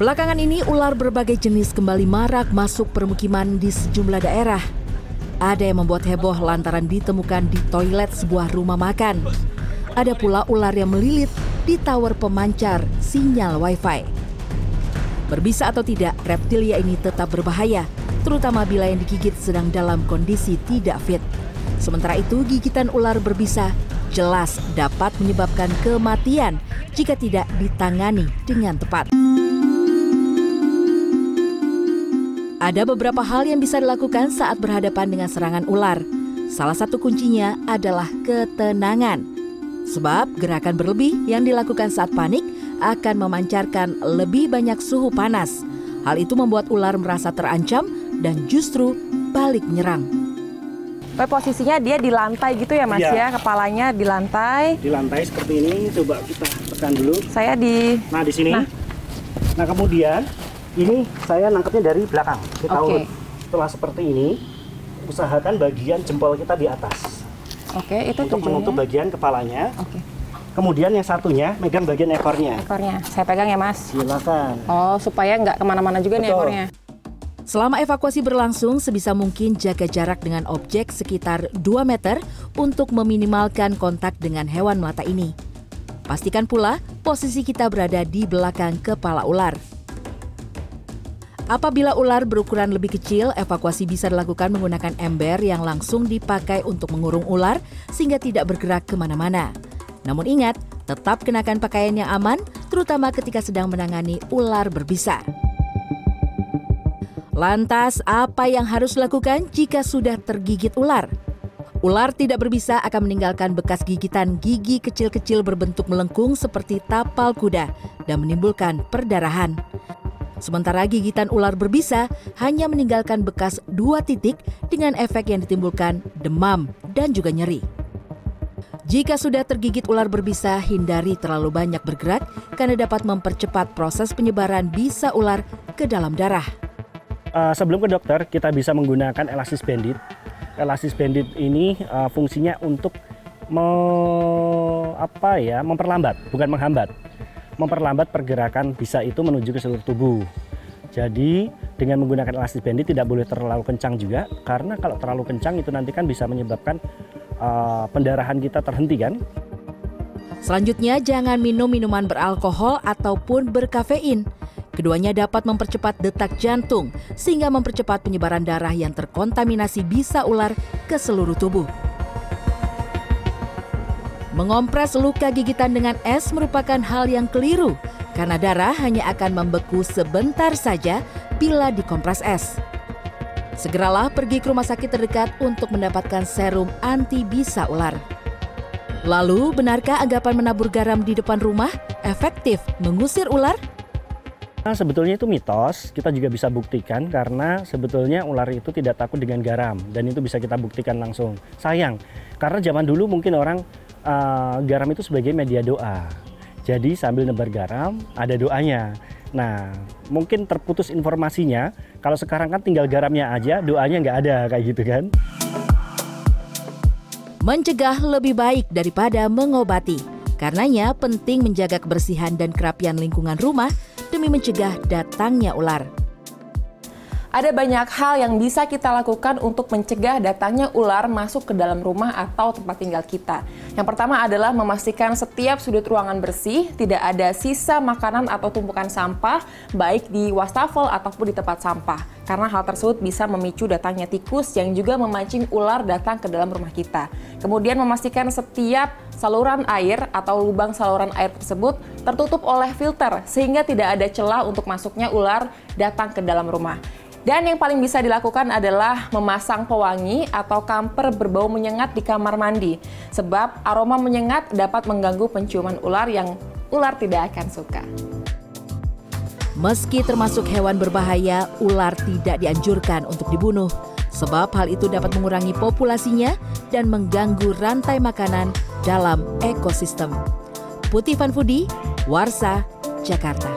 Belakangan ini ular berbagai jenis kembali marak masuk permukiman di sejumlah daerah. Ada yang membuat heboh lantaran ditemukan di toilet sebuah rumah makan. Ada pula ular yang melilit di tower pemancar sinyal wifi. Berbisa atau tidak, reptilia ini tetap berbahaya, terutama bila yang digigit sedang dalam kondisi tidak fit. Sementara itu, gigitan ular berbisa jelas dapat menyebabkan kematian jika tidak ditangani dengan tepat. Ada beberapa hal yang bisa dilakukan saat berhadapan dengan serangan ular. Salah satu kuncinya adalah ketenangan. Sebab gerakan berlebih yang dilakukan saat panik akan memancarkan lebih banyak suhu panas. Hal itu membuat ular merasa terancam dan justru balik menyerang. Posisinya dia di lantai gitu ya mas ya, ya? kepalanya di lantai. Di lantai seperti ini, coba kita tekan dulu. Saya di. Nah di sini. Nah, nah kemudian ini saya nangkepnya dari belakang. Kita okay. setelah seperti ini, usahakan bagian jempol kita di atas. Oke, okay, itu untuk tujuannya. menutup bagian kepalanya. Oke. Okay. Kemudian yang satunya megang bagian ekornya. Ekornya, saya pegang ya mas. Silakan. Oh, supaya nggak ke mana-mana juga Betul. nih ekornya. Selama evakuasi berlangsung, sebisa mungkin jaga jarak dengan objek sekitar 2 meter untuk meminimalkan kontak dengan hewan melata ini. Pastikan pula posisi kita berada di belakang kepala ular. Apabila ular berukuran lebih kecil, evakuasi bisa dilakukan menggunakan ember yang langsung dipakai untuk mengurung ular sehingga tidak bergerak ke mana-mana. Namun ingat, tetap kenakan pakaian yang aman, terutama ketika sedang menangani ular berbisa. Lantas, apa yang harus dilakukan jika sudah tergigit ular? Ular tidak berbisa akan meninggalkan bekas gigitan gigi kecil-kecil berbentuk melengkung seperti tapal kuda dan menimbulkan perdarahan. Sementara gigitan ular berbisa hanya meninggalkan bekas dua titik dengan efek yang ditimbulkan demam dan juga nyeri. Jika sudah tergigit ular berbisa, hindari terlalu banyak bergerak karena dapat mempercepat proses penyebaran bisa ular ke dalam darah. Uh, sebelum ke dokter, kita bisa menggunakan elasis bandit. Elasis bandit ini uh, fungsinya untuk me, apa ya, memperlambat, bukan menghambat memperlambat pergerakan bisa itu menuju ke seluruh tubuh. Jadi dengan menggunakan elastis bandit tidak boleh terlalu kencang juga karena kalau terlalu kencang itu nanti kan bisa menyebabkan uh, pendarahan kita terhenti kan. Selanjutnya jangan minum minuman beralkohol ataupun berkafein. Keduanya dapat mempercepat detak jantung sehingga mempercepat penyebaran darah yang terkontaminasi bisa ular ke seluruh tubuh. Mengompres luka gigitan dengan es merupakan hal yang keliru karena darah hanya akan membeku sebentar saja bila dikompres es. Segeralah pergi ke rumah sakit terdekat untuk mendapatkan serum anti bisa ular. Lalu, benarkah anggapan menabur garam di depan rumah efektif mengusir ular? Nah, sebetulnya itu mitos, kita juga bisa buktikan karena sebetulnya ular itu tidak takut dengan garam dan itu bisa kita buktikan langsung. Sayang, karena zaman dulu mungkin orang uh, garam itu sebagai media doa. Jadi sambil nebar garam ada doanya. Nah, mungkin terputus informasinya. Kalau sekarang kan tinggal garamnya aja, doanya nggak ada kayak gitu kan. Mencegah lebih baik daripada mengobati. Karenanya penting menjaga kebersihan dan kerapian lingkungan rumah demi mencegah datangnya ular. Ada banyak hal yang bisa kita lakukan untuk mencegah datangnya ular masuk ke dalam rumah atau tempat tinggal kita. Yang pertama adalah memastikan setiap sudut ruangan bersih, tidak ada sisa makanan atau tumpukan sampah, baik di wastafel ataupun di tempat sampah. Karena hal tersebut bisa memicu datangnya tikus yang juga memancing ular datang ke dalam rumah kita. Kemudian memastikan setiap saluran air atau lubang saluran air tersebut tertutup oleh filter sehingga tidak ada celah untuk masuknya ular datang ke dalam rumah. Dan yang paling bisa dilakukan adalah memasang pewangi atau kamper berbau menyengat di kamar mandi. Sebab aroma menyengat dapat mengganggu penciuman ular yang ular tidak akan suka. Meski termasuk hewan berbahaya, ular tidak dianjurkan untuk dibunuh. Sebab hal itu dapat mengurangi populasinya dan mengganggu rantai makanan dalam ekosistem. Putih Fanfudi, Warsa, Jakarta.